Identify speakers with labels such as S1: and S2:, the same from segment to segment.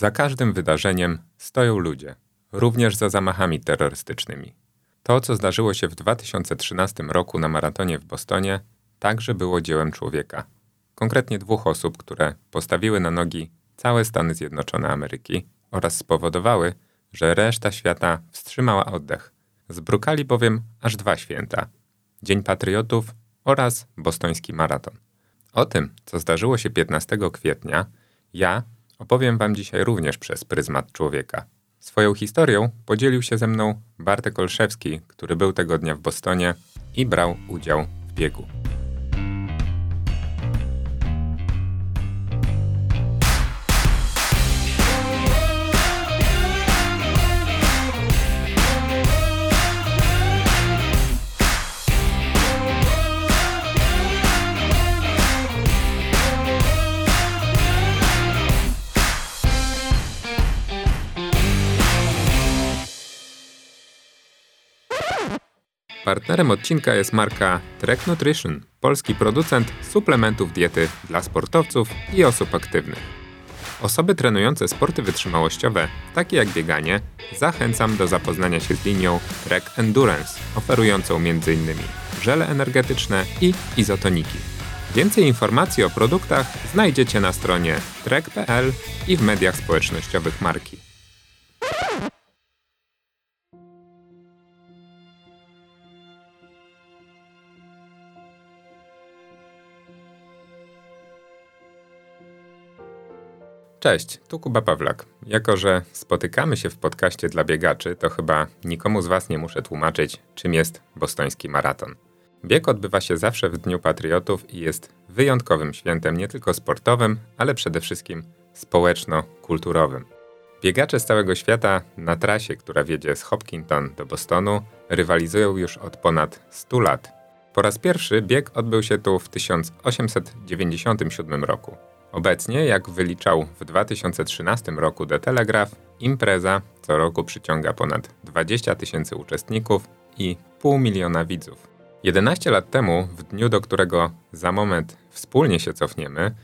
S1: Za każdym wydarzeniem stoją ludzie, również za zamachami terrorystycznymi. To, co zdarzyło się w 2013 roku na maratonie w Bostonie, także było dziełem człowieka. Konkretnie dwóch osób, które postawiły na nogi całe Stany Zjednoczone Ameryki oraz spowodowały, że reszta świata wstrzymała oddech. Zbrukali bowiem aż dwa święta: Dzień Patriotów oraz Bostoński Maraton. O tym, co zdarzyło się 15 kwietnia, ja opowiem Wam dzisiaj również przez pryzmat człowieka. Swoją historią podzielił się ze mną Bartek Olszewski, który był tego dnia w Bostonie i brał udział w biegu. Partnerem odcinka jest marka Trek Nutrition, polski producent suplementów diety dla sportowców i osób aktywnych. Osoby trenujące sporty wytrzymałościowe, takie jak bieganie, zachęcam do zapoznania się z linią Trek Endurance, oferującą m.in. żele energetyczne i izotoniki. Więcej informacji o produktach znajdziecie na stronie trek.pl i w mediach społecznościowych marki. Cześć, tu Kuba Pawlak. Jako, że spotykamy się w podcaście dla biegaczy, to chyba nikomu z Was nie muszę tłumaczyć, czym jest bostoński maraton. Bieg odbywa się zawsze w Dniu Patriotów i jest wyjątkowym świętem nie tylko sportowym, ale przede wszystkim społeczno-kulturowym. Biegacze z całego świata na trasie, która wiedzie z Hopkinton do Bostonu, rywalizują już od ponad 100 lat. Po raz pierwszy bieg odbył się tu w 1897 roku. Obecnie, jak wyliczał w 2013 roku The Telegraph, impreza co roku przyciąga ponad 20 tysięcy uczestników i pół miliona widzów. 11 lat temu, w dniu, do którego za moment wspólnie się cofniemy,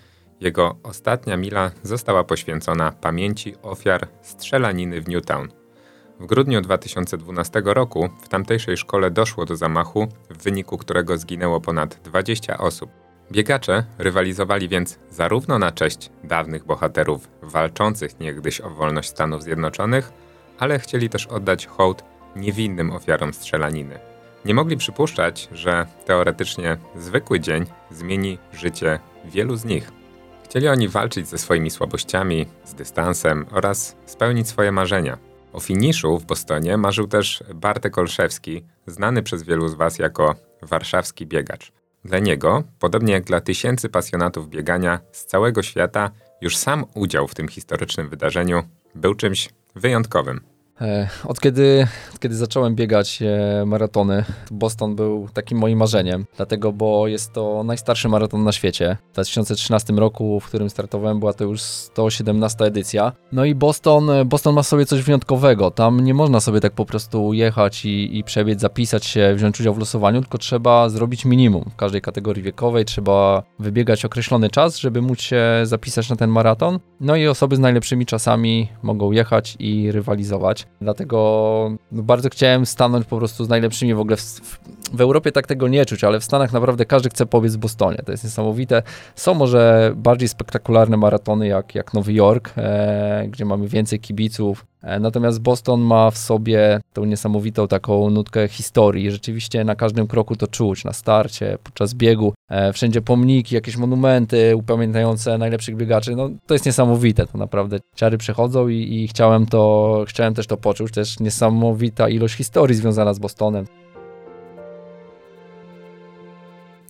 S1: jego ostatnia mila została poświęcona pamięci ofiar strzelaniny w Newtown. W grudniu 2012 roku w tamtejszej szkole doszło do zamachu, w wyniku którego zginęło ponad 20 osób. Biegacze rywalizowali więc zarówno na cześć dawnych bohaterów walczących niegdyś o wolność Stanów Zjednoczonych, ale chcieli też oddać hołd niewinnym ofiarom strzelaniny. Nie mogli przypuszczać, że teoretycznie zwykły dzień zmieni życie wielu z nich. Chcieli oni walczyć ze swoimi słabościami, z dystansem oraz spełnić swoje marzenia. O finiszu w Bostonie marzył też Bartek Olszewski, znany przez wielu z Was jako warszawski biegacz. Dla niego, podobnie jak dla tysięcy pasjonatów biegania z całego świata, już sam udział w tym historycznym wydarzeniu był czymś wyjątkowym.
S2: E, od kiedy, od kiedy zacząłem biegać e, maratony, Boston był takim moim marzeniem, dlatego, bo jest to najstarszy maraton na świecie. W 2013 roku, w którym startowałem, była to już 117 edycja. No i Boston, Boston ma sobie coś wyjątkowego. Tam nie można sobie tak po prostu jechać i, i przebiec, zapisać się, wziąć udział w losowaniu, tylko trzeba zrobić minimum. W każdej kategorii wiekowej trzeba wybiegać określony czas, żeby móc się zapisać na ten maraton. No i osoby z najlepszymi czasami mogą jechać i rywalizować. Dlatego no, bardzo chciałem stanąć po prostu z najlepszymi w ogóle. W, w, Europie tak tego nie czuć, ale w Stanach naprawdę każdy chce pobiec w Bostonie. To jest niesamowite. Są może bardziej spektakularne maratony jak, jak Nowy Jork, e, gdzie mamy więcej kibiców, natomiast Boston ma w sobie tą niesamowitą taką nutkę historii. Rzeczywiście na każdym kroku to czuć, na starcie, podczas biegu. E, wszędzie pomniki, jakieś monumenty upamiętniające najlepszych biegaczy. No, to jest niesamowite, to naprawdę ciary przechodzą i, i chciałem, to, chciałem też to poczuć. Też niesamowita ilość historii związana z Bostonem.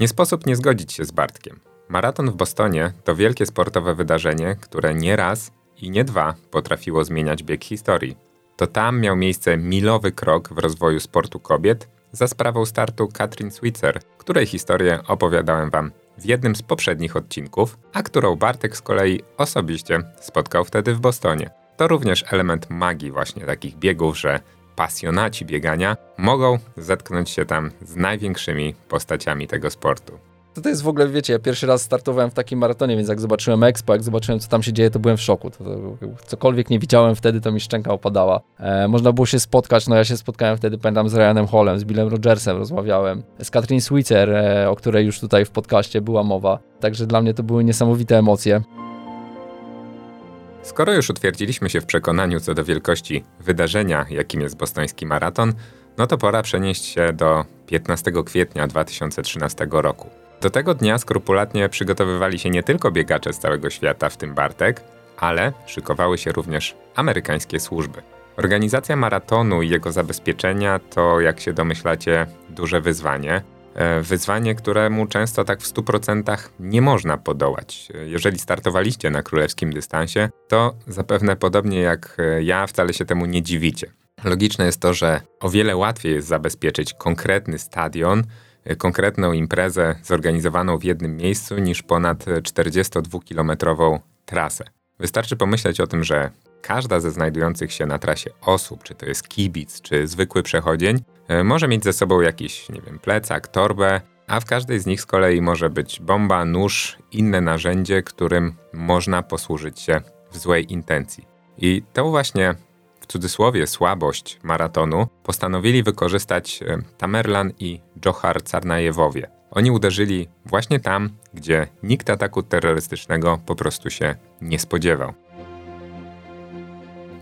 S1: Nie sposób nie zgodzić się z Bartkiem. Maraton w Bostonie to wielkie sportowe wydarzenie, które nieraz i nie dwa potrafiło zmieniać bieg historii. To tam miał miejsce milowy krok w rozwoju sportu kobiet za sprawą startu Katrin Switzer, której historię opowiadałem wam w jednym z poprzednich odcinków, a którą Bartek z kolei osobiście spotkał wtedy w Bostonie. To również element magii właśnie takich biegów, że pasjonaci biegania mogą zetknąć się tam z największymi postaciami tego sportu.
S2: To, to jest w ogóle, wiecie, ja pierwszy raz startowałem w takim maratonie, więc jak zobaczyłem Expo, jak zobaczyłem, co tam się dzieje, to byłem w szoku. To, to, cokolwiek nie widziałem wtedy, to mi szczęka opadała. E, można było się spotkać, no ja się spotkałem wtedy, pamiętam, z Ryanem Hallem, z Billem Rogersem rozmawiałem, z Katrin Switzer, e, o której już tutaj w podcaście była mowa. Także dla mnie to były niesamowite emocje.
S1: Skoro już utwierdziliśmy się w przekonaniu co do wielkości wydarzenia, jakim jest bostoński maraton, no to pora przenieść się do 15 kwietnia 2013 roku. Do tego dnia skrupulatnie przygotowywali się nie tylko biegacze z całego świata, w tym Bartek, ale szykowały się również amerykańskie służby. Organizacja maratonu i jego zabezpieczenia to, jak się domyślacie, duże wyzwanie. E, wyzwanie, któremu często tak w 100% nie można podołać. Jeżeli startowaliście na królewskim dystansie, to zapewne podobnie jak e, ja wcale się temu nie dziwicie. Logiczne jest to, że o wiele łatwiej jest zabezpieczyć konkretny stadion, e, konkretną imprezę zorganizowaną w jednym miejscu niż ponad 42-kilometrową trasę. Wystarczy pomyśleć o tym, że każda ze znajdujących się na trasie osób, czy to jest kibic, czy zwykły przechodzień, e, może mieć ze sobą jakiś, nie wiem, plecak, torbę, a w każdej z nich z kolei może być bomba, nóż, inne narzędzie, którym można posłużyć się w złej intencji. I to właśnie w cudzysłowie słabość maratonu postanowili wykorzystać e, Tamerlan i Johar Carnajewowie. Oni uderzyli właśnie tam, gdzie nikt ataku terrorystycznego po prostu się nie spodziewał.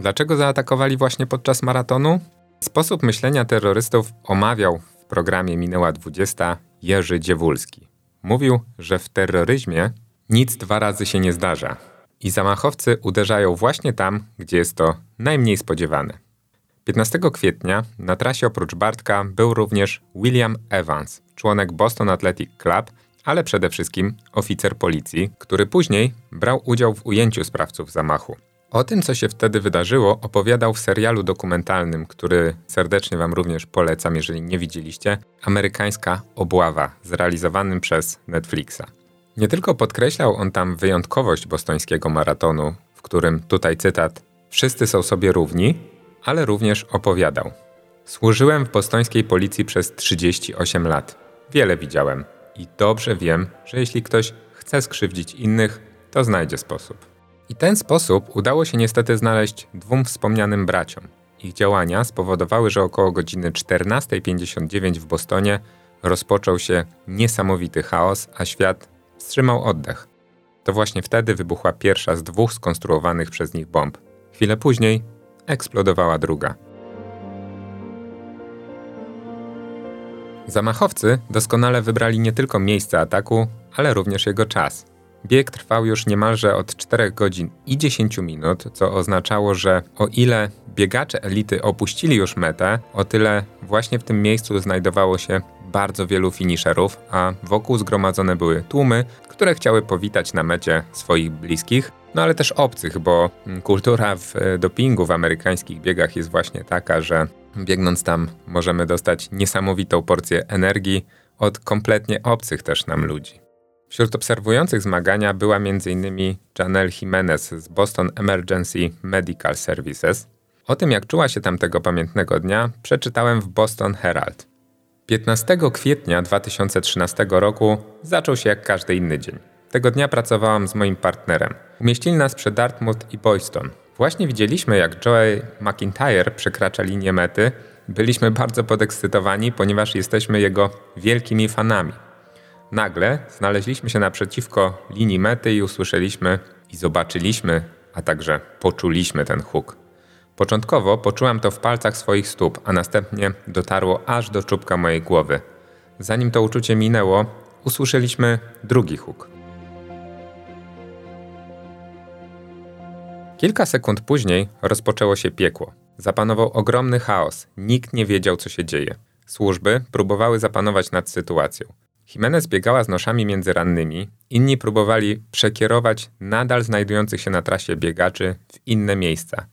S1: Dlaczego zaatakowali właśnie podczas maratonu? Sposób myślenia terrorystów omawiał w programie Minęła 20 Jerzy Dziewulski. Mówił, że w terroryzmie nic dwa razy się nie zdarza i zamachowcy uderzają właśnie tam, gdzie jest to najmniej spodziewane. 15 kwietnia na trasie oprócz Bartka był również William Evans, członek Boston Athletic Club, ale przede wszystkim oficer policji, który później brał udział w ujęciu sprawców zamachu. O tym, co się wtedy wydarzyło, opowiadał w serialu dokumentalnym, który serdecznie Wam również polecam, jeżeli nie widzieliście, Amerykańska Obława, zrealizowanym przez Netflixa. Nie tylko podkreślał on tam wyjątkowość bostońskiego maratonu, w którym, tutaj cytat, wszyscy są sobie równi, ale również opowiadał. Służyłem w bostońskiej policji przez 38 lat. Wiele widziałem i dobrze wiem, że jeśli ktoś chce skrzywdzić innych, to znajdzie sposób. I ten sposób udało się niestety znaleźć dwóm wspomnianym braciom. Ich działania spowodowały, że około godziny 14.59 w Bostonie rozpoczął się niesamowity chaos, a świat wstrzymał oddech. To właśnie wtedy wybuchła pierwsza z dwóch skonstruowanych przez nich bomb. Chwilę później eksplodowała druga. Zamachowcy doskonale wybrali nie tylko miejsce ataku, ale również jego czas – Bieg trwał już niemalże od 4 godzin i 10 minut, co oznaczało, że o ile biegacze elity opuścili już metę, o tyle właśnie w tym miejscu znajdowało się bardzo wielu finisherów, a wokół zgromadzone były tłumy, które chciały powitać na mecie swoich bliskich, no ale też obcych, bo kultura w e, dopingu w amerykańskich biegach jest właśnie taka, że biegnąc tam możemy dostać niesamowitą porcję energii od kompletnie obcych też nam ludzi. Wśród obserwujących zmagania była m.in. Janelle Jimenez z Boston Emergency Medical Services. O tym, jak czuła się tamtego pamiętnego dnia, przeczytałem w Boston Herald. 15 kwietnia 2013 roku zaczął się jak każdy inny dzień. Tego dnia pracowałam z moim partnerem. Umieścili nas przy Dartmouth i Boyston. Właśnie widzieliśmy, jak Joey McIntyre przekracza linię mety. Byliśmy bardzo podekscytowani, ponieważ jesteśmy jego wielkimi fanami. Nagle znaleźliśmy się naprzeciwko linii mety i usłyszeliśmy i zobaczyliśmy, a także poczuliśmy ten huk. Początkowo poczułam to w palcach swoich stóp, a następnie dotarło aż do czubka mojej głowy. Zanim to uczucie minęło, usłyszeliśmy drugi huk. Kilka sekund później rozpoczęło się piekło. Zapanował ogromny chaos, nikt nie wiedział, co się dzieje. Służby próbowały zapanować nad sytuacją. Jimenez biegała z noszami między rannymi, inni próbowali przekierować nadal znajdujących się na trasie biegaczy w inne miejsca.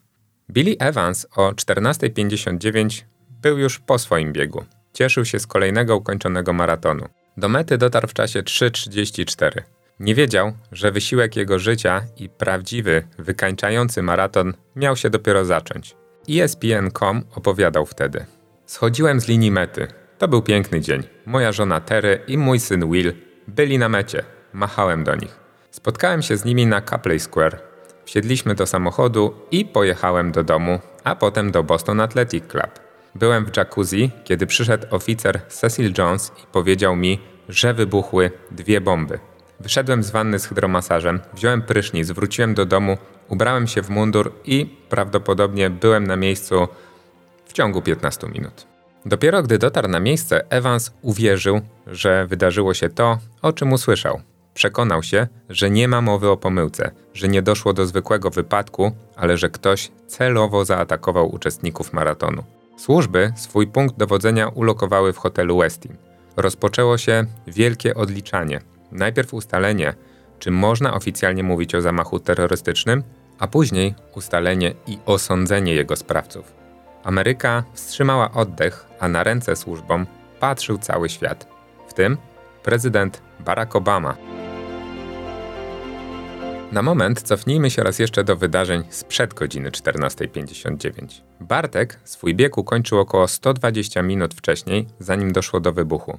S1: Billy Evans o 14.59 był już po swoim biegu. Cieszył się z kolejnego ukończonego maratonu. Do mety dotarł w czasie 3.34. Nie wiedział, że wysiłek jego życia i prawdziwy, wykańczający maraton miał się dopiero zacząć. ESPN.com opowiadał wtedy. Schodziłem z linii mety. To był piękny dzień. Moja żona Terry i mój syn Will Byli na mecie. Machałem do nich. Spotkałem się z nimi na Copley Square. Wsiedliśmy do samochodu i pojechałem do domu, a potem do Boston Athletic Club. Byłem w jacuzzi, kiedy przyszedł oficer Cecil Jones i powiedział mi, że wybuchły dwie bomby. Wyszedłem z wanny z hydromasażem, wziąłem prysznic, wróciłem do domu, ubrałem się w mundur i prawdopodobnie byłem na miejscu w ciągu 15 minut. Dopiero gdy dotarł na miejsce, Evans uwierzył, że wydarzyło się to, o czym usłyszał. Przekonał się, że nie ma mowy o pomyłce, że nie doszło do zwykłego wypadku, ale że ktoś celowo zaatakował uczestników maratonu. Służby swój punkt dowodzenia ulokowały w hotelu Westin. Rozpoczęło się wielkie odliczanie. Najpierw ustalenie, czy można oficjalnie mówić o zamachu terrorystycznym, a później ustalenie i osądzenie jego sprawców. Ameryka wstrzymała oddech, a na ręce służbom patrzył cały świat, w tym prezydent Barack Obama. Na moment cofnijmy się raz jeszcze do wydarzeń sprzed godziny 14.59. Bartek swój bieg ukończył około 120 minut wcześniej, zanim doszło do wybuchu.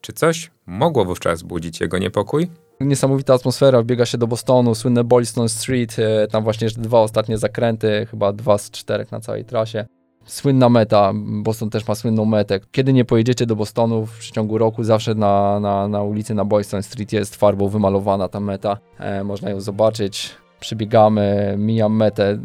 S1: Czy coś mogło wówczas budzić jego niepokój?
S2: Niesamowita atmosfera, biega się do Bostonu, słynne Boylston Street, e, tam właśnie dwa ostatnie zakręty, chyba dwa z czterech na całej trasie. Słynna meta, Boston też ma słynną metę. Kiedy nie pojedziecie do Bostonu w przeciągu roku, zawsze na, na, na ulicy na Boylston Street jest farbą wymalowana ta meta. E, można ją zobaczyć przybiegamy, mijam metę,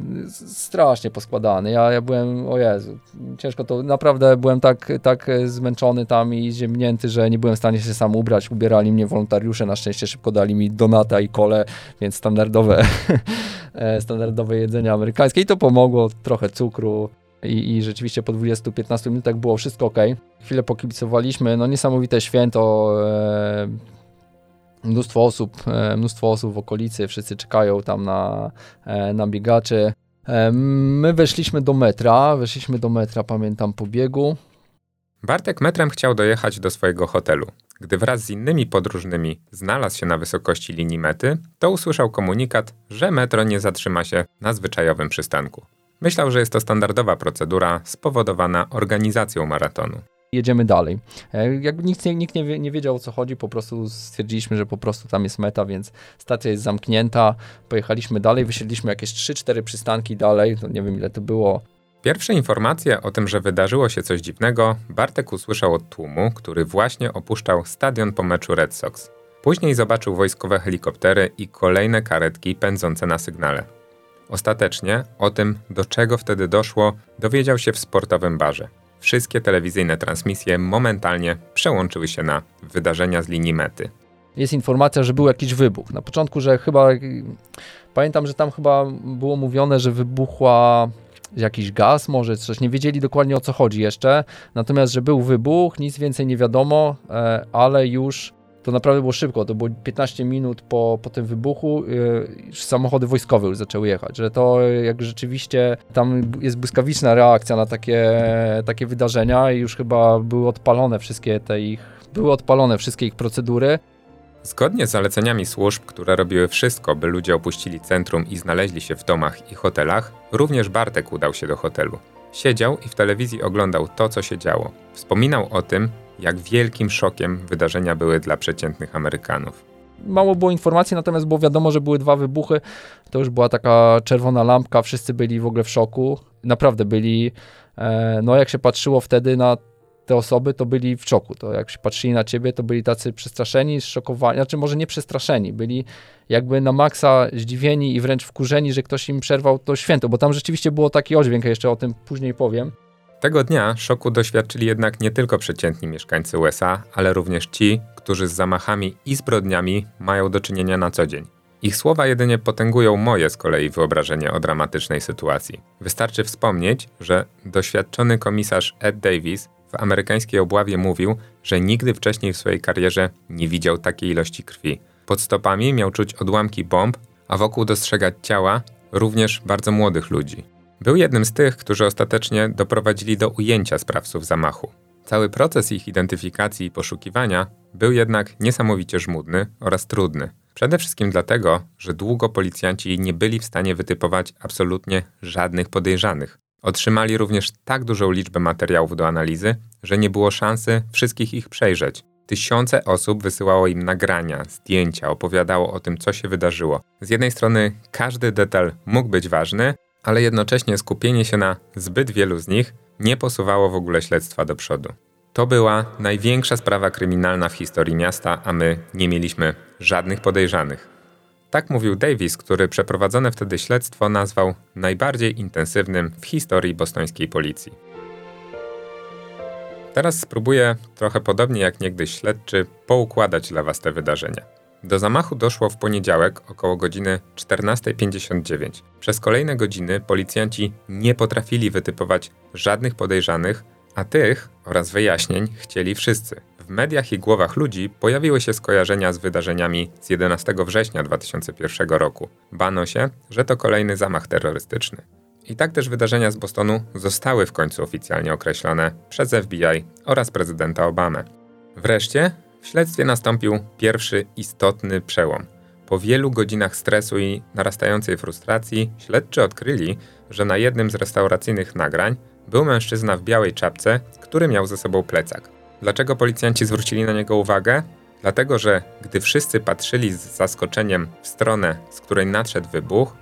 S2: strasznie poskładany. Ja, ja byłem, o Jezu, ciężko to, naprawdę byłem tak, tak zmęczony tam i ziemnięty, że nie byłem w stanie się sam ubrać. Ubierali mnie wolontariusze, na szczęście szybko dali mi donata i kole, więc standardowe, e, standardowe jedzenie amerykańskie i to pomogło, trochę cukru. I, I, rzeczywiście po 20-15 minutach było wszystko ok. Chwilę pokibicowaliśmy, no niesamowite święto. E, mnóstwo osób, e, mnóstwo osób w okolicy, wszyscy czekają tam na, e, na biegaczy. E, my weszliśmy do metra, weszliśmy do metra, pamiętam, po biegu.
S1: Bartek metrem chciał dojechać do swojego hotelu. Gdy wraz z innymi podróżnymi znalazł się na wysokości linii mety, to usłyszał komunikat, że metro nie zatrzyma się na zwyczajowym przystanku. Myślał, że jest to standardowa procedura spowodowana organizacją maratonu
S2: jedziemy dalej. E, jakby nikt, nikt nie, nie wiedział o co chodzi, po prostu stwierdziliśmy, że po prostu tam jest meta, więc stacja jest zamknięta. Pojechaliśmy dalej, wysiedliśmy jakieś 3-4 przystanki dalej, to nie wiem ile to było.
S1: Pierwsze informacje o tym, że wydarzyło się coś dziwnego, Bartek usłyszał od tłumu, który właśnie opuszczał stadion po meczu Red Sox. Później zobaczył wojskowe helikoptery i kolejne karetki pędzące na sygnale. Ostatecznie o tym, do czego wtedy doszło, dowiedział się w sportowym barze wszystkie telewizyjne transmisje momentalnie przełączyły się na wydarzenia z linii mety.
S2: Jest informacja, że był jakiś wybuch. Na początku, że chyba. Pamiętam, że tam chyba było mówione, że wybuchła jakiś gaz, może coś. Nie wiedzieli dokładnie o co chodzi jeszcze. Natomiast, że był wybuch, nic więcej nie wiadomo, e, ale już to naprawdę było szybko, to było 15 minut po, po tym wybuchu, yy, samochody wojskowe już zaczęły jechać, że to jak rzeczywiście tam jest błyskawiczna reakcja na takie, takie wydarzenia i już chyba były odpalone wszystkie te ich, były odpalone wszystkie ich procedury.
S1: Zgodnie z zaleceniami służb, które robiły wszystko, by ludzie opuścili centrum i znaleźli się w domach i hotelach, również Bartek udał się do hotelu. Siedział i w telewizji oglądał to, co się działo. Wspominał o tym, jak wielkim szokiem wydarzenia były dla przeciętnych Amerykanów.
S2: Mało było informacji, natomiast było wiadomo, że były dwa wybuchy. To już była taka czerwona lampka, wszyscy byli w ogóle w szoku. Naprawdę byli, e, no jak się patrzyło wtedy na te osoby, to byli w szoku. To jak się patrzyli na ciebie, to byli tacy przestraszeni, zszokowani, znaczy może nie przestraszeni, byli jakby na maksa zdziwieni i wręcz wkurzeni, że ktoś im przerwał to święto, bo tam rzeczywiście było taki odźwięk, jeszcze o tym później powiem.
S1: Tego dnia szoku doświadczyli jednak nie tylko przeciętni mieszkańcy USA, ale również ci, którzy z zamachami i zbrodniami mają do czynienia na co dzień. Ich słowa jedynie potęgują moje z kolei wyobrażenie o dramatycznej sytuacji. Wystarczy wspomnieć, że doświadczony komisarz Ed Davis w amerykańskiej obławie mówił, że nigdy wcześniej w swojej karierze nie widział takiej ilości krwi. Pod stopami miał czuć odłamki bomb, a wokół dostrzegać ciała również bardzo młodych ludzi. Był jednym z tych, którzy ostatecznie doprowadzili do ujęcia sprawców zamachu. Cały proces ich identyfikacji i poszukiwania był jednak niesamowicie żmudny oraz trudny. Przede wszystkim dlatego, że długo policjanci nie byli w stanie wytypować absolutnie żadnych podejrzanych. Otrzymali również tak dużą liczbę materiałów do analizy, że nie było szansy wszystkich ich przejrzeć. Tysiące osób wysyłało im nagrania, zdjęcia, opowiadało o tym, co się wydarzyło. Z jednej strony każdy detal mógł być ważny, ale jednocześnie skupienie się na zbyt wielu z nich nie posuwało w ogóle śledztwa do przodu. To była największa sprawa kryminalna w historii miasta, a my nie mieliśmy żadnych podejrzanych. Tak mówił Davis, który przeprowadzone wtedy śledztwo nazwał najbardziej intensywnym w historii bostońskiej policji. Teraz spróbuję, trochę podobnie jak niegdyś śledczy, poukładać dla Was te wydarzenia. Do zamachu doszło w poniedziałek około godziny 14.59. Przez kolejne godziny policjanci nie potrafili wytypować żadnych podejrzanych, a tych oraz wyjaśnień chcieli wszyscy. W mediach i głowach ludzi pojawiły się skojarzenia z wydarzeniami z 11 września 2001 roku. Bano się, że to kolejny zamach terrorystyczny. I tak też wydarzenia z Bostonu zostały w końcu oficjalnie określone przez FBI oraz prezydenta Obamę. Wreszcie w śledztwie nastąpił pierwszy istotny przełom. Po wielu godzinach stresu i narastającej frustracji śledczy odkryli, że na jednym z restauracyjnych nagrań był mężczyzna w białej czapce, który miał ze sobą plecak. Dlaczego policjanci zwrócili na niego uwagę? Dlatego, że gdy wszyscy patrzyli z zaskoczeniem w stronę, z której nadszedł wybuch,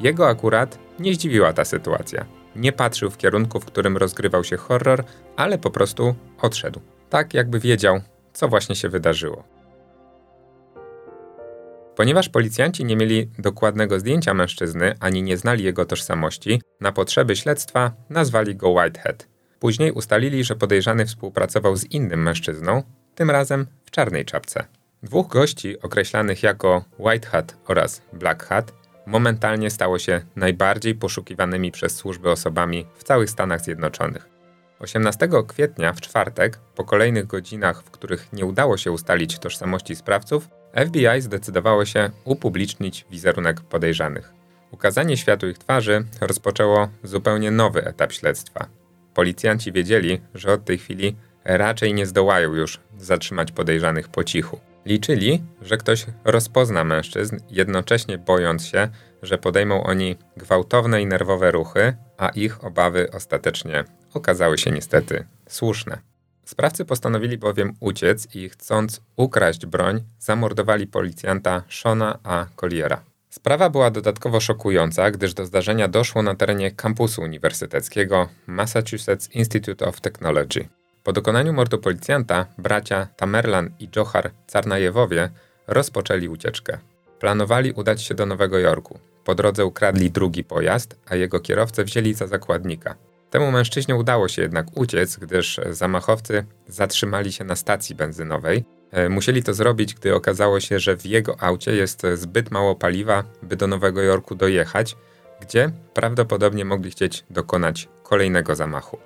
S1: jego akurat nie zdziwiła ta sytuacja. Nie patrzył w kierunku, w którym rozgrywał się horror, ale po prostu odszedł. Tak jakby wiedział, co właśnie się wydarzyło. Ponieważ policjanci nie mieli dokładnego zdjęcia mężczyzny ani nie znali jego tożsamości, na potrzeby śledztwa nazwali go Whitehead. Później ustalili, że podejrzany współpracował z innym mężczyzną, tym razem w czarnej czapce. Dwóch gości określanych jako White Hat oraz Black Hat momentalnie stało się najbardziej poszukiwanymi przez służby osobami w całych Stanach Zjednoczonych. 18 kwietnia w czwartek, po kolejnych godzinach, w których nie udało się ustalić tożsamości sprawców, FBI zdecydowało się upublicznić wizerunek podejrzanych. Ukazanie światu ich twarzy rozpoczęło zupełnie nowy etap śledztwa. Policjanci wiedzieli, że od tej chwili raczej nie zdołają już zatrzymać podejrzanych po cichu. Liczyli, że ktoś rozpozna mężczyzn, jednocześnie bojąc się, że podejmą oni gwałtowne i nerwowe ruchy, a ich obawy ostatecznie okazały się niestety słuszne. Sprawcy postanowili bowiem uciec i chcąc ukraść broń, zamordowali policjanta Shona A. Colliera. Sprawa była dodatkowo szokująca, gdyż do zdarzenia doszło na terenie kampusu uniwersyteckiego Massachusetts Institute of Technology. Po dokonaniu mordu policjanta, bracia Tamerlan i Johar Carnajewowie rozpoczęli ucieczkę. Planowali udać się do Nowego Jorku. Po drodze ukradli drugi pojazd, a jego kierowcę wzięli za zakładnika. Temu mężczyźnie udało się jednak uciec, gdyż zamachowcy zatrzymali się na stacji benzynowej. E, musieli to zrobić, gdy okazało się, że w jego aucie jest zbyt mało paliwa, by do Nowego Jorku dojechać, gdzie prawdopodobnie mogli chcieć dokonać kolejnego zamachu.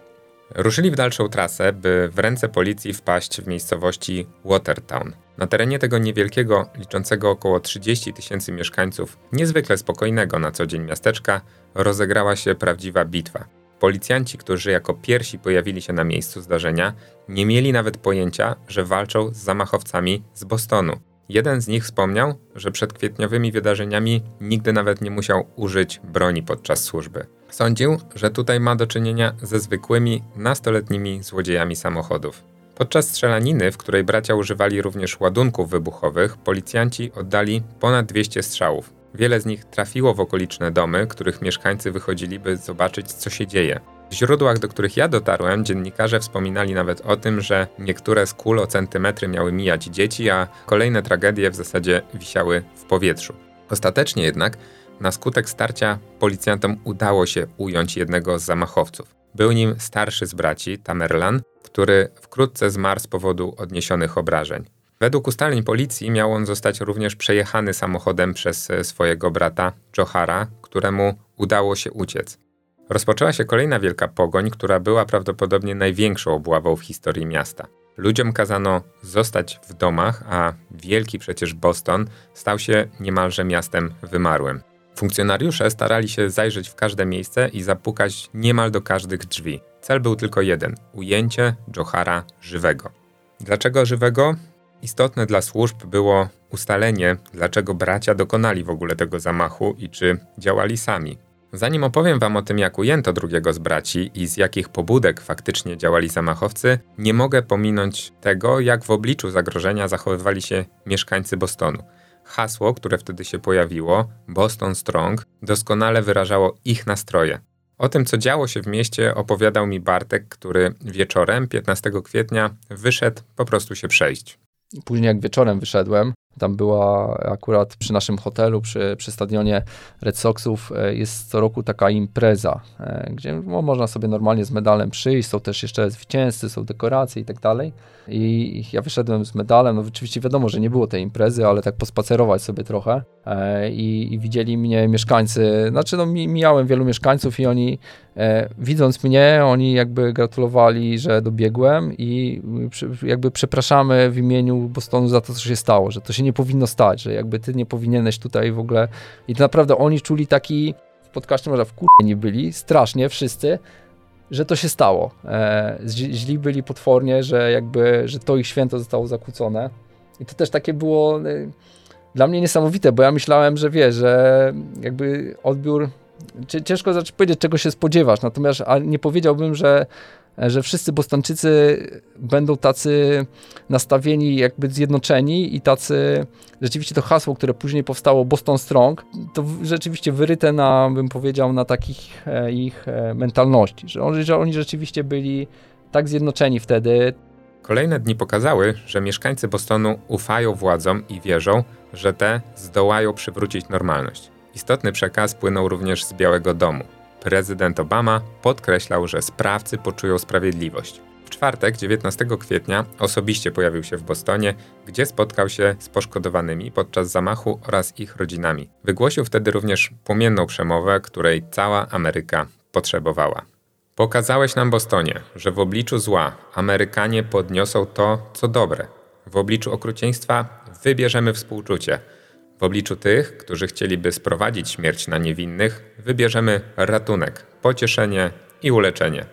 S1: Ruszyli w dalszą trasę, by w ręce policji wpaść w miejscowości Watertown. Na terenie tego niewielkiego, liczącego około 30 tysięcy mieszkańców, niezwykle spokojnego na co dzień miasteczka, rozegrała się prawdziwa bitwa. Policjanci, którzy jako pierwsi pojawili się na miejscu zdarzenia, nie mieli nawet pojęcia, że walczą z zamachowcami z Bostonu. Jeden z nich wspomniał, że przed kwietniowymi wydarzeniami nigdy nawet nie musiał użyć broni podczas służby. Sądził, że tutaj ma do czynienia ze zwykłymi, nastoletnimi złodziejami samochodów. Podczas strzelaniny, w której bracia używali również ładunków wybuchowych, policjanci oddali ponad 200 strzałów. Wiele z nich trafiło w okoliczne domy, których mieszkańcy wychodzili, by zobaczyć, co się dzieje. W źródłach, do których ja dotarłem, dziennikarze wspominali nawet o tym, że niektóre z kul o centymetry miały mijać dzieci, a kolejne tragedie w zasadzie wisiały w powietrzu. Ostatecznie jednak, na skutek starcia, policjantom udało się ująć jednego z zamachowców. Był nim starszy z braci, Tamerlan, który wkrótce zmarł z powodu odniesionych obrażeń. Według ustaleń policji miał on zostać również przejechany samochodem przez swojego brata Johara, któremu udało się uciec. Rozpoczęła się kolejna wielka pogoń, która była prawdopodobnie największą obławą w historii miasta. Ludziom kazano zostać w domach, a wielki przecież Boston stał się niemalże miastem wymarłym. Funkcjonariusze starali się zajrzeć w każde miejsce i zapukać niemal do każdych drzwi. Cel był tylko jeden ujęcie Johara żywego. Dlaczego żywego? Istotne dla służb było ustalenie, dlaczego bracia dokonali w ogóle tego zamachu i czy działali sami. Zanim opowiem wam o tym, jak ujęto drugiego z braci i z jakich pobudek faktycznie działali zamachowcy, nie mogę pominąć tego, jak w obliczu zagrożenia zachowywali się mieszkańcy Bostonu. Hasło, które wtedy się pojawiło, Boston Strong, doskonale wyrażało ich nastroje. O tym, co działo się w mieście, opowiadał mi Bartek, który wieczorem 15 kwietnia wyszedł po prostu się przejść.
S2: Później jak wieczorem wyszedłem, tam była akurat przy naszym hotelu, przy, przy stadionie Red Soxów e, jest co roku taka impreza, e, gdzie no, można sobie normalnie z medalem przyjść, są też jeszcze zwycięzcy, są dekoracje i tak dalej. I ja wyszedłem z medalem, no oczywiście wiadomo, że nie było tej imprezy, ale tak pospacerować sobie trochę e, i, i widzieli mnie mieszkańcy, znaczy no mijałem wielu mieszkańców i oni widząc mnie, oni jakby gratulowali, że dobiegłem i jakby przepraszamy w imieniu Bostonu za to, co się stało, że to się nie powinno stać, że jakby ty nie powinieneś tutaj w ogóle i to naprawdę oni czuli taki może w nie byli, strasznie wszyscy, że to się stało. E, źli byli potwornie, że jakby, że to ich święto zostało zakłócone. I to też takie było e, dla mnie niesamowite, bo ja myślałem, że wie, że jakby odbiór ciężko zacząć powiedzieć, czego się spodziewasz, natomiast nie powiedziałbym, że że wszyscy Bostończycy będą tacy nastawieni, jakby zjednoczeni i tacy, rzeczywiście to hasło, które później powstało Boston Strong, to rzeczywiście wyryte na, bym powiedział, na takich e, ich e, mentalności, że oni, że oni rzeczywiście byli tak zjednoczeni wtedy.
S1: Kolejne dni pokazały, że mieszkańcy Bostonu ufają władzom i wierzą, że te zdołają przywrócić normalność. Istotny przekaz płynął również z Białego Domu. Prezydent Obama podkreślał, że sprawcy poczują sprawiedliwość. W czwartek, 19 kwietnia, osobiście pojawił się w Bostonie, gdzie spotkał się z poszkodowanymi podczas zamachu oraz ich rodzinami. Wygłosił wtedy również płomienną przemowę, której cała Ameryka potrzebowała. Pokazałeś nam, Bostonie, że w obliczu zła Amerykanie podniosą to, co dobre. W obliczu okrucieństwa wybierzemy współczucie – w obliczu tych, którzy chcieliby sprowadzić śmierć na niewinnych, wybierzemy ratunek, pocieszenie i uleczenie.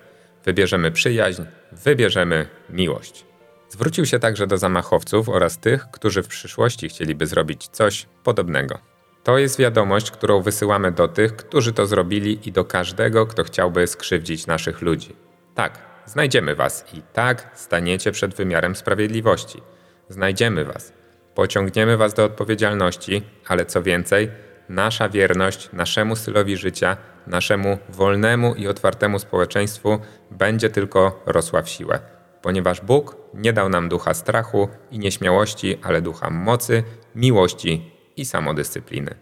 S1: Wybierzemy przyjaźń, wybierzemy miłość. Zwrócił się także do zamachowców oraz tych, którzy w przyszłości chcieliby zrobić coś podobnego. To jest wiadomość, którą wysyłamy do tych, którzy to zrobili i do każdego, kto chciałby skrzywdzić naszych ludzi. Tak, znajdziemy was i tak staniecie przed wymiarem sprawiedliwości. Znajdziemy was Pociągniemy Was do odpowiedzialności, ale co więcej, nasza wierność naszemu stylowi życia, naszemu wolnemu i otwartemu społeczeństwu będzie tylko rosła w siłę, ponieważ Bóg nie dał nam ducha strachu i nieśmiałości, ale ducha mocy, miłości i samodyscypliny.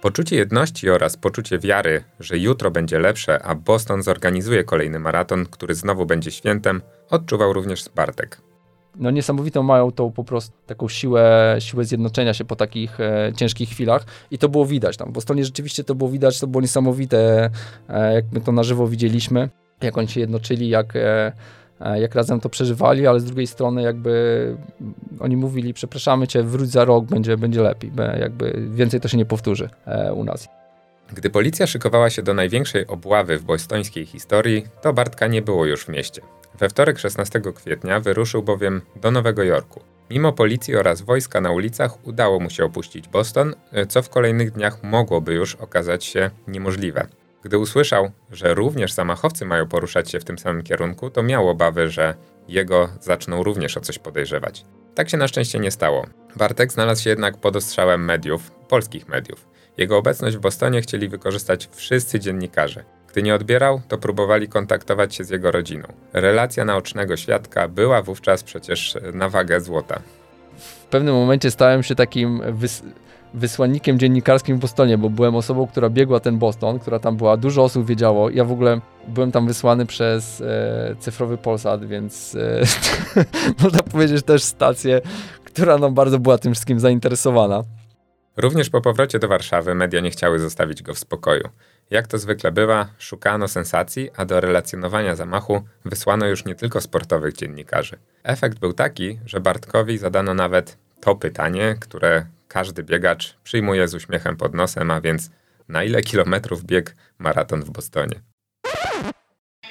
S1: Poczucie jedności oraz poczucie wiary, że jutro będzie lepsze, a Boston zorganizuje kolejny maraton, który znowu będzie świętem, odczuwał również Bartek
S2: no niesamowitą mają tą po prostu taką siłę, siłę zjednoczenia się po takich e, ciężkich chwilach i to było widać tam. W Bostonie rzeczywiście to było widać, to było niesamowite, e, jak my to na żywo widzieliśmy, jak oni się jednoczyli, jak, e, e jak razem to przeżywali, ale z drugiej strony jakby oni mówili, przepraszamy cię, wróć za rok, będzie, będzie lepiej, jakby więcej to się nie powtórzy e, u nas.
S1: Gdy policja szykowała się do największej obławy w bostońskiej historii, to Bartka nie było już w mieście. We wtorek 16 kwietnia wyruszył bowiem do Nowego Jorku. Mimo policji oraz wojska na ulicach udało mu się opuścić Boston, co w kolejnych dniach mogłoby już okazać się niemożliwe. Gdy usłyszał, że również zamachowcy mają poruszać się w tym samym kierunku, to miał obawy, że jego zaczną również o coś podejrzewać. Tak się na szczęście nie stało. Bartek znalazł się jednak pod ostrzałem mediów, polskich mediów. Jego obecność w Bostonie chcieli wykorzystać wszyscy dziennikarze. Gdy nie odbierał, to próbowali kontaktować się z jego rodziną. Relacja naocznego świadka była wówczas przecież na wagę złota.
S2: W pewnym momencie stałem się takim wys wysłannikiem dziennikarskim w Bostonie, bo byłem osobą, która biegła ten Boston, która tam była, dużo osób wiedziało. Ja w ogóle byłem tam wysłany przez e, cyfrowy Polsat, więc e, można powiedzieć też stację, która no, bardzo była tym wszystkim zainteresowana.
S1: Również po powrocie do Warszawy media nie chciały zostawić go w spokoju. Jak to zwykle bywa, szukano sensacji, a do relacjonowania zamachu wysłano już nie tylko sportowych dziennikarzy. Efekt był taki, że Bartkowi zadano nawet to pytanie, które każdy biegacz przyjmuje z uśmiechem pod nosem, a więc na ile kilometrów bieg maraton w Bostonie.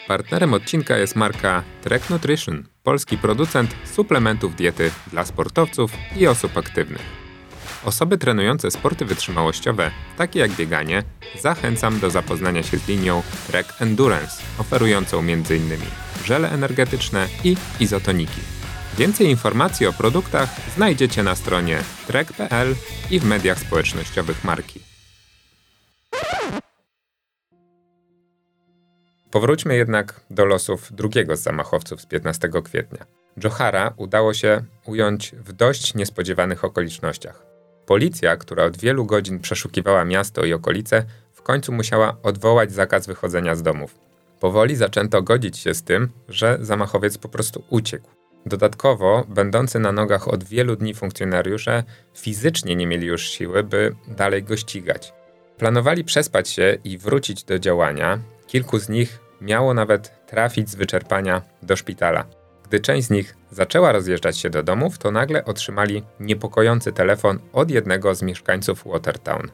S1: Partnerem odcinka jest marka Trek Nutrition, polski producent suplementów diety dla sportowców i osób aktywnych. Osoby trenujące sporty wytrzymałościowe, takie jak bieganie, zachęcam do zapoznania się z linią Trek Endurance, oferującą m.in. żele energetyczne i izotoniki. Więcej informacji o produktach znajdziecie na stronie trek.pl i w mediach społecznościowych marki. Powróćmy jednak do losów drugiego z zamachowców z 15 kwietnia. Johara udało się ująć w dość niespodziewanych okolicznościach. Policja, która od wielu godzin przeszukiwała miasto i okolice, w końcu musiała odwołać zakaz wychodzenia z domów. Powoli zaczęto godzić się z tym, że zamachowiec po prostu uciekł. Dodatkowo, będący na nogach od wielu dni funkcjonariusze fizycznie nie mieli już siły, by dalej go ścigać. Planowali przespać się i wrócić do działania. Kilku z nich miało nawet trafić z wyczerpania do szpitala. Gdy część z nich zaczęła rozjeżdżać się do domów, to nagle otrzymali niepokojący telefon od jednego z mieszkańców Watertown.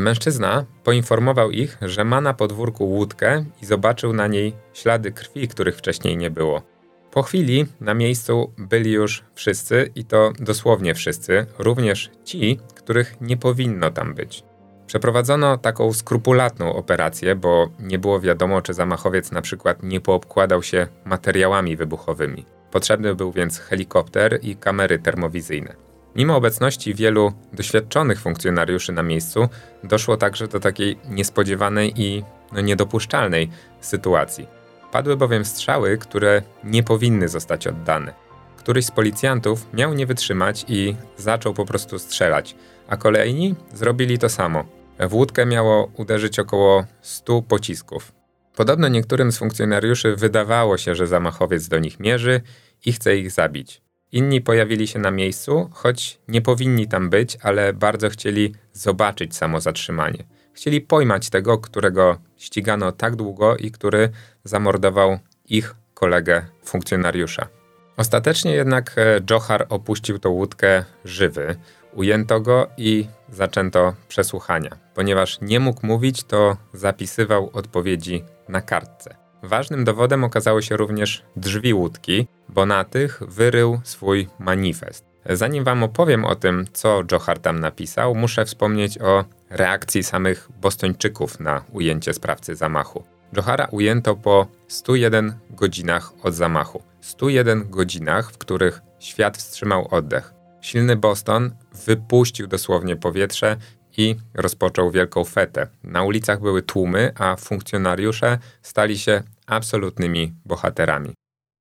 S1: Mężczyzna poinformował ich, że ma na podwórku łódkę i zobaczył na niej ślady krwi, których wcześniej nie było. Po chwili na miejscu byli już wszyscy i to dosłownie wszyscy, również ci, których nie powinno tam być. Przeprowadzono taką skrupulatną operację, bo nie było wiadomo, czy zamachowiec na przykład nie poobkładał się materiałami wybuchowymi. Potrzebny był więc helikopter i kamery termowizyjne. Mimo obecności wielu doświadczonych funkcjonariuszy na miejscu, doszło także do takiej niespodziewanej i no, niedopuszczalnej sytuacji. Padły bowiem strzały, które nie powinny zostać oddane. Któryś z policjantów miał nie wytrzymać i zaczął po prostu strzelać, a kolejni zrobili to samo. W łódkę miało uderzyć około 100 pocisków. Podobno niektórym z funkcjonariuszy wydawało się, że zamachowiec do nich mierzy i chce ich zabić. Inni pojawili się na miejscu, choć nie powinni tam być, ale bardzo chcieli zobaczyć samo zatrzymanie. Chcieli pojmać tego, którego ścigano tak długo i który zamordował ich kolegę funkcjonariusza. Ostatecznie jednak e, Johar opuścił tą łódkę żywy. Ujęto go i zaczęto przesłuchania. Ponieważ nie mógł mówić, to zapisywał odpowiedzi na kartce. Ważnym dowodem okazało się również drzwi łódki, bo na tych wyrył swój manifest. Zanim wam opowiem o tym, co Johar tam napisał, muszę wspomnieć o reakcji samych bostończyków na ujęcie sprawcy zamachu. Johara ujęto po 101 godzinach od zamachu. 101 godzinach, w których świat wstrzymał oddech. Silny Boston wypuścił dosłownie powietrze i rozpoczął wielką fetę. Na ulicach były tłumy, a funkcjonariusze stali się absolutnymi bohaterami.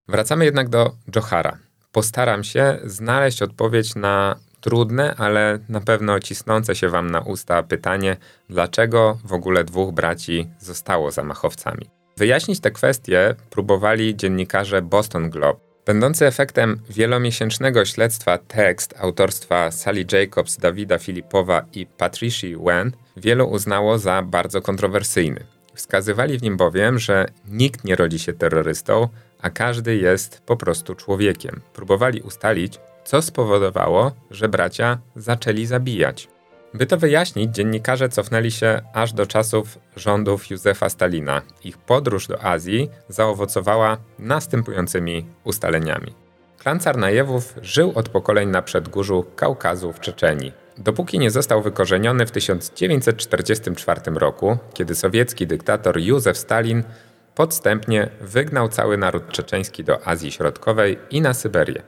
S1: Wracamy jednak do Johara. Postaram się znaleźć odpowiedź na trudne, ale na pewno cisnące się wam na usta pytanie, dlaczego w ogóle dwóch braci zostało zamachowcami. Wyjaśnić te kwestie próbowali dziennikarze Boston Globe. Będący efektem wielomiesięcznego śledztwa tekst autorstwa Sally Jacobs, Dawida Filipowa i Patricia Wen wielu uznało za bardzo kontrowersyjny. Wskazywali w nim bowiem, że nikt nie rodzi się terrorystą, a każdy jest po prostu człowiekiem. Próbowali ustalić, co spowodowało, że bracia zaczęli zabijać. By to wyjaśnić, dziennikarze cofnęli się aż do czasów rządów Józefa Stalina. Ich podróż do Azji zaowocowała następującymi ustaleniami. Klan Carnajewów żył od pokoleń na przedgórzu Kaukazu w Czeczenii. Dopóki nie został wykorzeniony w 1944 roku, kiedy sowiecki dyktator Józef Stalin podstępnie wygnał cały naród czeczeński do Azji Środkowej i na Syberię.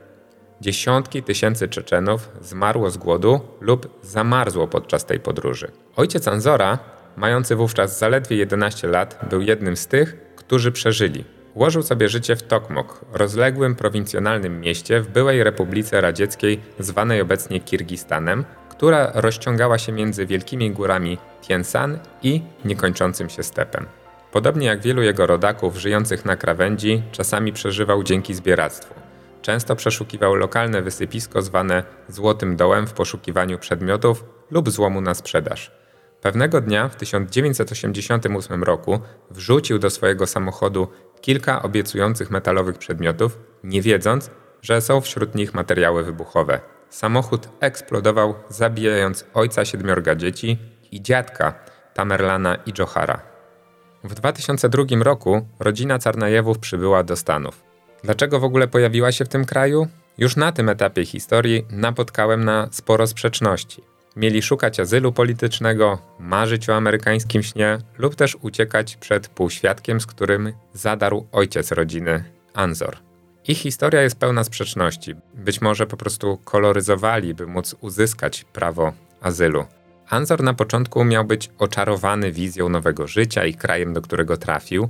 S1: Dziesiątki tysięcy Czeczenów zmarło z głodu lub zamarzło podczas tej podróży. Ojciec Anzora, mający wówczas zaledwie 11 lat, był jednym z tych, którzy przeżyli. Ułożył sobie życie w Tokmok, rozległym prowincjonalnym mieście w byłej Republice Radzieckiej zwanej obecnie Kirgistanem, która rozciągała się między wielkimi górami Tiensan i niekończącym się stepem. Podobnie jak wielu jego rodaków żyjących na krawędzi, czasami przeżywał dzięki zbieractwu. Często przeszukiwał lokalne wysypisko zwane Złotym Dołem w poszukiwaniu przedmiotów lub złomu na sprzedaż. Pewnego dnia w 1988 roku wrzucił do swojego samochodu kilka obiecujących metalowych przedmiotów, nie wiedząc, że są wśród nich materiały wybuchowe. Samochód eksplodował, zabijając ojca siedmiorga dzieci i dziadka Tamerlana i Johara. W 2002 roku rodzina Carnajewów przybyła do Stanów. Dlaczego w ogóle pojawiła się w tym kraju? Już na tym etapie historii napotkałem na sporo sprzeczności. mieli szukać azylu politycznego, marzyć o amerykańskim śnie lub też uciekać przed półświadkiem, z którym zadarł ojciec rodziny, Anzor. Ich historia jest pełna sprzeczności. Być może po prostu koloryzowali, by móc uzyskać prawo azylu. Anzor na początku miał być oczarowany wizją nowego życia i krajem, do którego trafił.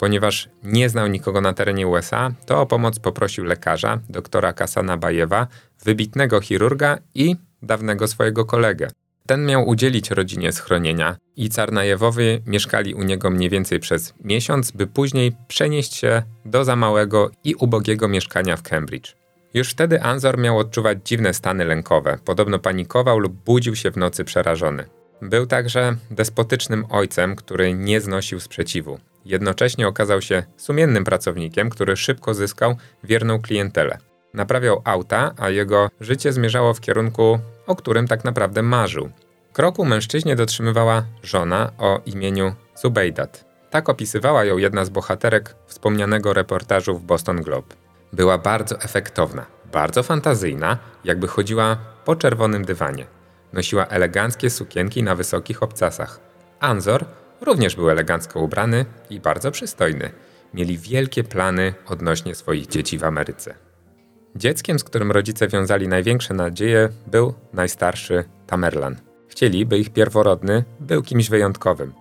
S1: Ponieważ nie znał nikogo na terenie USA, to o pomoc poprosił lekarza, doktora Kasana Bajewa, wybitnego chirurga i dawnego swojego kolegę. Ten miał udzielić rodzinie schronienia i Carnajewowie mieszkali u niego mniej więcej przez miesiąc, by później przenieść się do za małego i ubogiego mieszkania w Cambridge. Już wtedy Anzor miał odczuwać dziwne stany lękowe, podobno panikował lub budził się w nocy przerażony. Był także despotycznym ojcem, który nie znosił sprzeciwu. Jednocześnie okazał się sumiennym pracownikiem, który szybko zyskał wierną klientelę. Naprawiał auta, a jego życie zmierzało w kierunku, o którym tak naprawdę marzył. Kroku mężczyźnie dotrzymywała żona o imieniu Zubejdat. Tak opisywała ją jedna z bohaterek wspomnianego reportażu w Boston Globe. Była bardzo efektowna, bardzo fantazyjna, jakby chodziła po czerwonym dywanie. Nosiła eleganckie sukienki na wysokich obcasach. Anzor również był elegancko ubrany i bardzo przystojny. Mieli wielkie plany odnośnie swoich dzieci w Ameryce. Dzieckiem, z którym rodzice wiązali największe nadzieje, był najstarszy Tamerlan. Chcieli, by ich pierworodny był kimś wyjątkowym.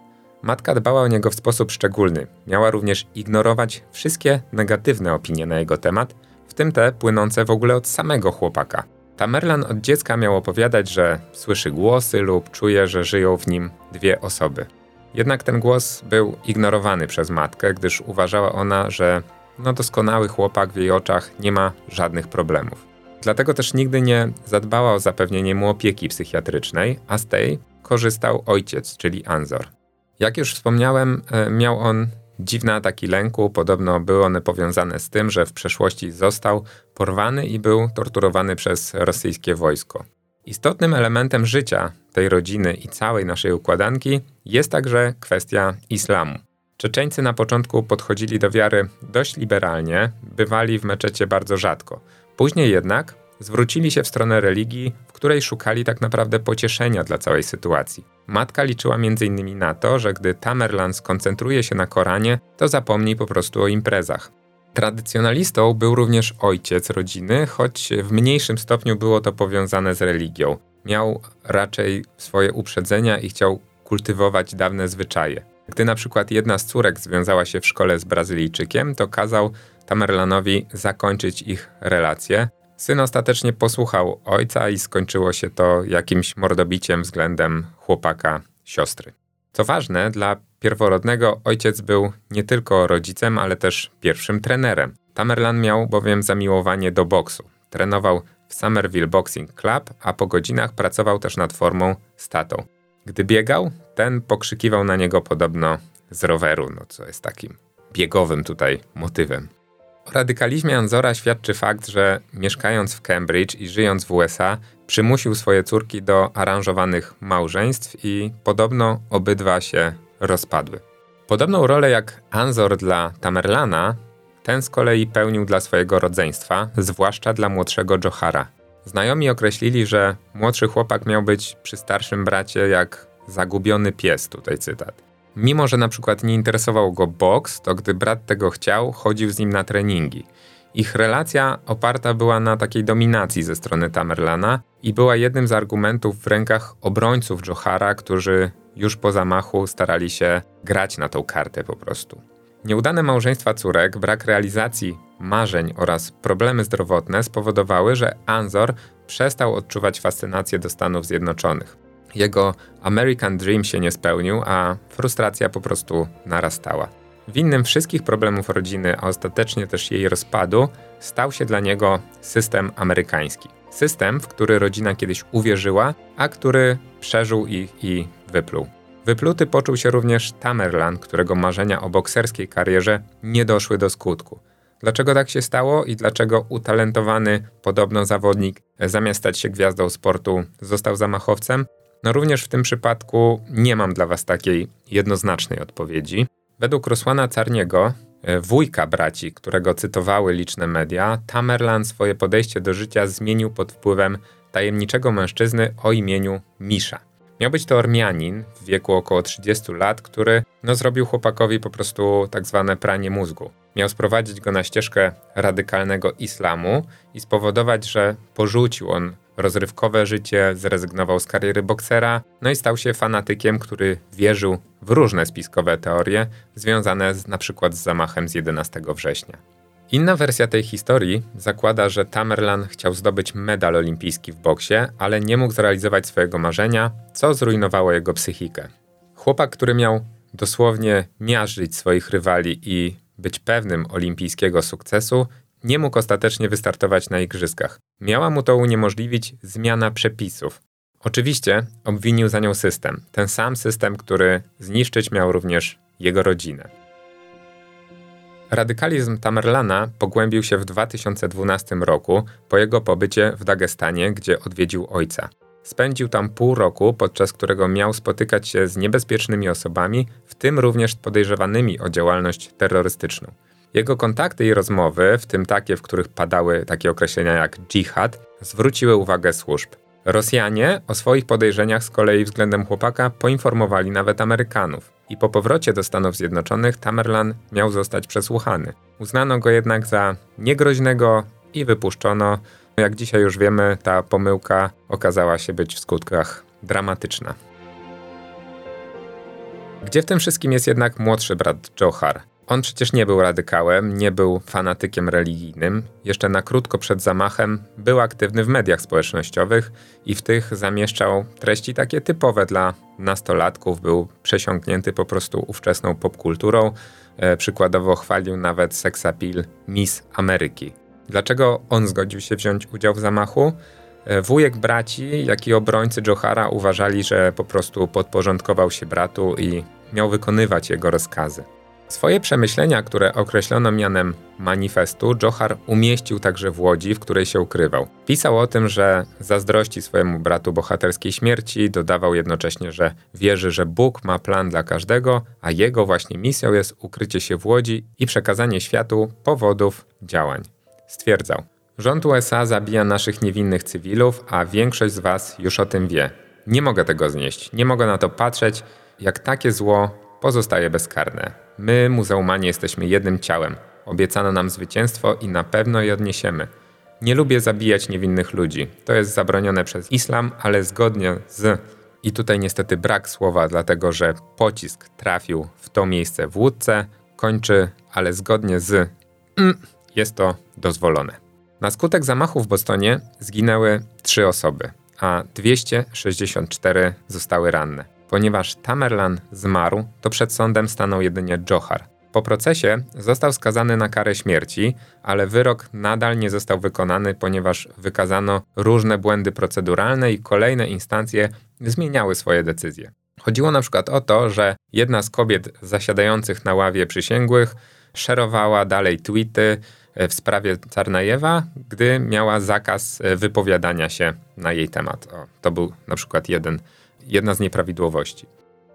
S1: Matka dbała o niego w sposób szczególny. Miała również ignorować wszystkie negatywne opinie na jego temat, w tym te płynące w ogóle od samego chłopaka. Tamerlan od dziecka miał opowiadać, że słyszy głosy lub czuje, że żyją w nim dwie osoby. Jednak ten głos był ignorowany przez matkę, gdyż uważała ona, że no doskonały chłopak w jej oczach nie ma żadnych problemów. Dlatego też nigdy nie zadbała o zapewnienie mu opieki psychiatrycznej, a z tej korzystał ojciec, czyli Anzor. Jak już wspomniałem, e, miał on dziwne ataki lęku, podobno były one powiązane z tym, że w przeszłości został porwany i był torturowany przez rosyjskie wojsko. Istotnym elementem życia tej rodziny i całej naszej układanki jest także kwestia islamu. Czeczeńcy na początku podchodzili do wiary dość liberalnie, bywali w meczecie bardzo rzadko. Później jednak zwrócili się w stronę religii, w której szukali tak naprawdę pocieszenia dla całej sytuacji. Matka liczyła m.in. na to, że gdy Tamerlan skoncentruje się na Koranie, to zapomni po prostu o imprezach. Tradycjonalistą był również ojciec rodziny, choć w mniejszym stopniu było to powiązane z religią. Miał raczej swoje uprzedzenia i chciał kultywować dawne zwyczaje. Gdy na przykład jedna z córek związała się w szkole z Brazylijczykiem, to kazał Tamerlanowi zakończyć ich relacje. Syn ostatecznie posłuchał ojca i skończyło się to jakimś mordobiciem względem chłopaka siostry. Co ważne, dla pierworodnego ojciec był nie tylko rodzicem, ale też pierwszym trenerem. Tamerlan miał bowiem zamiłowanie do boksu. Trenował w Somerville Boxing Club, a po godzinach pracował też nad formą statą. Gdy biegał, ten pokrzykiwał na niego podobno z roweru, no co jest takim biegowym tutaj motywem. O radykalizmie Anzora świadczy fakt, że mieszkając w Cambridge i żyjąc w USA, przymusił swoje córki do aranżowanych małżeństw i podobno obydwa się rozpadły. Podobną rolę jak Anzor dla Tamerlana, ten z kolei pełnił dla swojego rodzeństwa, zwłaszcza dla młodszego Johara. Znajomi określili, że młodszy chłopak miał być przy starszym bracie jak zagubiony pies, tutaj cytat. Mimo, że na przykład nie interesował go boks, to gdy brat tego chciał, chodził z nim na treningi. Ich relacja oparta była na takiej dominacji ze strony Tamerlana i była jednym z argumentów w rękach obrońców Johara, którzy już po zamachu starali się grać na tą kartę po prostu. Nieudane małżeństwa córek, brak realizacji marzeń oraz problemy zdrowotne spowodowały, że Anzor przestał odczuwać fascynację do Stanów Zjednoczonych. Jego American Dream się nie spełnił, a frustracja po prostu narastała. Winnym wszystkich problemów rodziny, a ostatecznie też jej rozpadu, stał się dla niego system amerykański. System, w który rodzina kiedyś uwierzyła, a który przeżył ich i wypluł. Wypluty poczuł się również Tamerlan, którego marzenia o bokserskiej karierze nie doszły do skutku. Dlaczego tak się stało i dlaczego utalentowany, podobno zawodnik, zamiast stać się gwiazdą sportu, został zamachowcem? No również w tym przypadku nie mam dla Was takiej jednoznacznej odpowiedzi. Według Rosłana Carniego, e, wujka braci, którego cytowały liczne media, Tamerlan swoje podejście do życia zmienił pod wpływem tajemniczego mężczyzny o imieniu Misza. Miał być to Ormianin w wieku około 30 lat, który no, zrobił chłopakowi po prostu tak zwane pranie mózgu. Miał sprowadzić go na ścieżkę radykalnego islamu i spowodować, że porzucił on rozrywkowe życie, zrezygnował z kariery boksera, no i stał się fanatykiem, który wierzył w różne spiskowe teorie związane z, na przykład z zamachem z 11 września. Inna wersja tej historii zakłada, że Tamerlan chciał zdobyć medal olimpijski w boksie, ale nie mógł zrealizować swojego marzenia, co zrujnowało jego psychikę. Chłopak, który miał dosłownie miażdżyć swoich rywali i być pewnym olimpijskiego sukcesu, nie mógł ostatecznie wystartować na igrzyskach. Miała mu to uniemożliwić zmiana przepisów. Oczywiście obwinił za nią system, ten sam system, który zniszczyć miał również jego rodzinę. Radykalizm Tamerlana pogłębił się w 2012 roku po jego pobycie w Dagestanie, gdzie odwiedził ojca. Spędził tam pół roku, podczas którego miał spotykać się z niebezpiecznymi osobami, w tym również podejrzewanymi o działalność terrorystyczną. Jego kontakty i rozmowy, w tym takie, w których padały takie określenia jak dżihad, zwróciły uwagę służb. Rosjanie o swoich podejrzeniach z kolei względem chłopaka poinformowali nawet Amerykanów i po powrocie do Stanów Zjednoczonych Tamerlan miał zostać przesłuchany. Uznano go jednak za niegroźnego i wypuszczono. Jak dzisiaj już wiemy, ta pomyłka okazała się być w skutkach dramatyczna. Gdzie w tym wszystkim jest jednak młodszy brat Johar? On przecież nie był radykałem, nie był fanatykiem religijnym. Jeszcze na krótko przed zamachem był aktywny w mediach społecznościowych i w tych zamieszczał treści takie typowe dla nastolatków. Był przesiąknięty po prostu ówczesną popkulturą. E, przykładowo chwalił nawet seksapil Miss Ameryki. Dlaczego on zgodził się wziąć udział w zamachu? E, wujek braci, jak i obrońcy Johara uważali, że po prostu podporządkował się bratu i miał wykonywać jego rozkazy. Swoje przemyślenia, które określono mianem manifestu, Johar umieścił także w Łodzi, w której się ukrywał. Pisał o tym, że zazdrości swojemu bratu bohaterskiej śmierci, dodawał jednocześnie, że wierzy, że Bóg ma plan dla każdego, a jego właśnie misją jest ukrycie się w Łodzi i przekazanie światu powodów działań. Stwierdzał: Rząd USA zabija naszych niewinnych cywilów, a większość z was już o tym wie. Nie mogę tego znieść, nie mogę na to patrzeć, jak takie zło pozostaje bezkarne. My, muzeumanie, jesteśmy jednym ciałem. Obiecano nam zwycięstwo i na pewno je odniesiemy. Nie lubię zabijać niewinnych ludzi. To jest zabronione przez islam, ale zgodnie z. I tutaj niestety brak słowa, dlatego że pocisk trafił w to miejsce w łódce, kończy, ale zgodnie z. Mm, jest to dozwolone. Na skutek zamachu w Bostonie zginęły trzy osoby, a 264 zostały ranne. Ponieważ Tamerlan zmarł, to przed sądem stanął jedynie Johar. Po procesie został skazany na karę śmierci, ale wyrok nadal nie został wykonany, ponieważ wykazano różne błędy proceduralne i kolejne instancje zmieniały swoje decyzje. Chodziło na przykład o to, że jedna z kobiet zasiadających na ławie przysięgłych szerowała dalej tweety e, w sprawie Czarnajewa, gdy miała zakaz e, wypowiadania się na jej temat. O, to był na przykład jeden jedna z nieprawidłowości.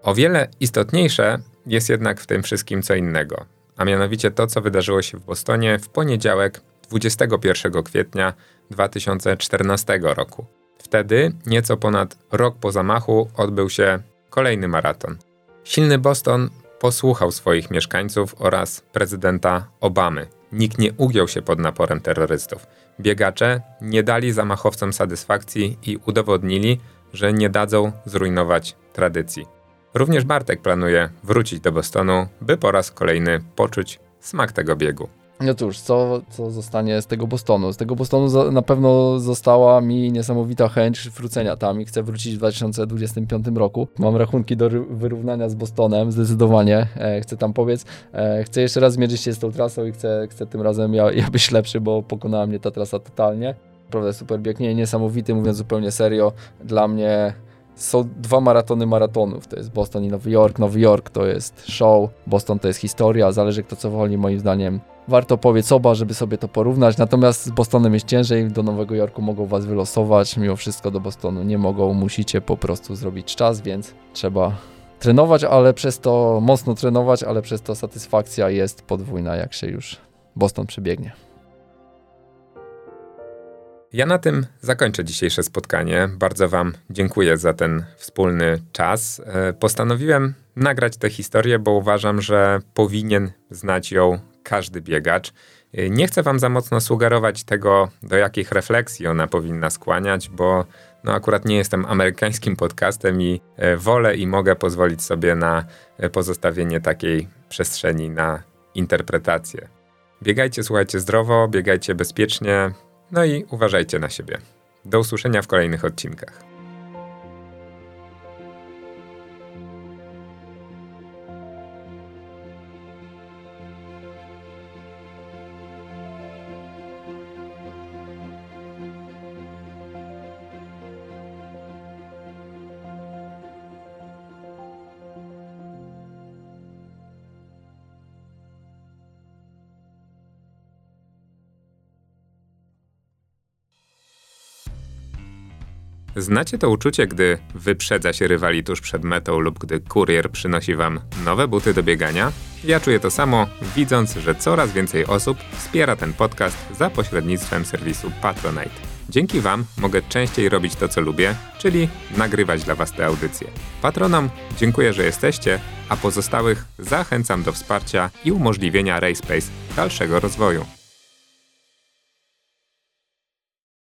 S1: O wiele istotniejsze jest jednak w tym wszystkim co innego, a mianowicie to, co wydarzyło się w Bostonie w poniedziałek 21 kwietnia 2014 roku. Wtedy, nieco ponad rok po zamachu, odbył się kolejny maraton. Silny Boston posłuchał swoich mieszkańców oraz prezydenta Obamy. Nikt nie ugiął się pod naporem terrorystów. Biegacze nie dali zamachowcom satysfakcji i udowodnili, że nie dadzą zrujnować tradycji. Również Bartek planuje wrócić do Bostonu, by po raz kolejny poczuć smak tego biegu.
S2: No cóż, co, co zostanie z tego Bostonu? Z tego Bostonu na pewno została mi niesamowita chęć wrócenia tam i chcę wrócić w 2025 roku. Mam rachunki do wyrównania z Bostonem, zdecydowanie. E, chcę tam powiedz, e, chcę jeszcze raz zmierzyć się z tą trasą i chcę, chcę tym razem ja, ja być lepszy, bo pokonała mnie ta trasa totalnie naprawdę super biegnie, niesamowity, mówiąc zupełnie serio. Dla mnie są dwa maratony maratonów. To jest Boston i Nowy Jork. Nowy Jork to jest show, Boston to jest historia, zależy kto co woli, moim zdaniem. Warto powiedz oba, żeby sobie to porównać. Natomiast z Bostonem jest ciężej, do Nowego Jorku mogą was wylosować. Mimo wszystko do Bostonu nie mogą, musicie po prostu zrobić czas, więc trzeba trenować, ale przez to mocno trenować, ale przez to satysfakcja jest podwójna, jak się już Boston przebiegnie.
S1: Ja na tym zakończę dzisiejsze spotkanie. Bardzo Wam dziękuję za ten wspólny czas. E, postanowiłem nagrać tę historię, bo uważam, że powinien znać ją każdy biegacz. E, nie chcę Wam za mocno sugerować tego, do jakich refleksji ona powinna skłaniać, bo no akurat nie jestem amerykańskim podcastem i e, wolę i mogę pozwolić sobie na pozostawienie takiej przestrzeni na interpretację. Biegajcie, słuchajcie zdrowo, biegajcie bezpiecznie, no i uważajcie na siebie. Do usłyszenia w kolejnych odcinkach. Znacie to uczucie, gdy wyprzedza się rywali tuż przed metą lub gdy kurier przynosi wam nowe buty do biegania? Ja czuję to samo, widząc, że coraz więcej osób wspiera ten podcast za pośrednictwem serwisu Patronite. Dzięki Wam mogę częściej robić to, co lubię, czyli nagrywać dla Was te audycje. Patronom dziękuję, że jesteście, a pozostałych zachęcam do wsparcia i umożliwienia RaySpace dalszego rozwoju.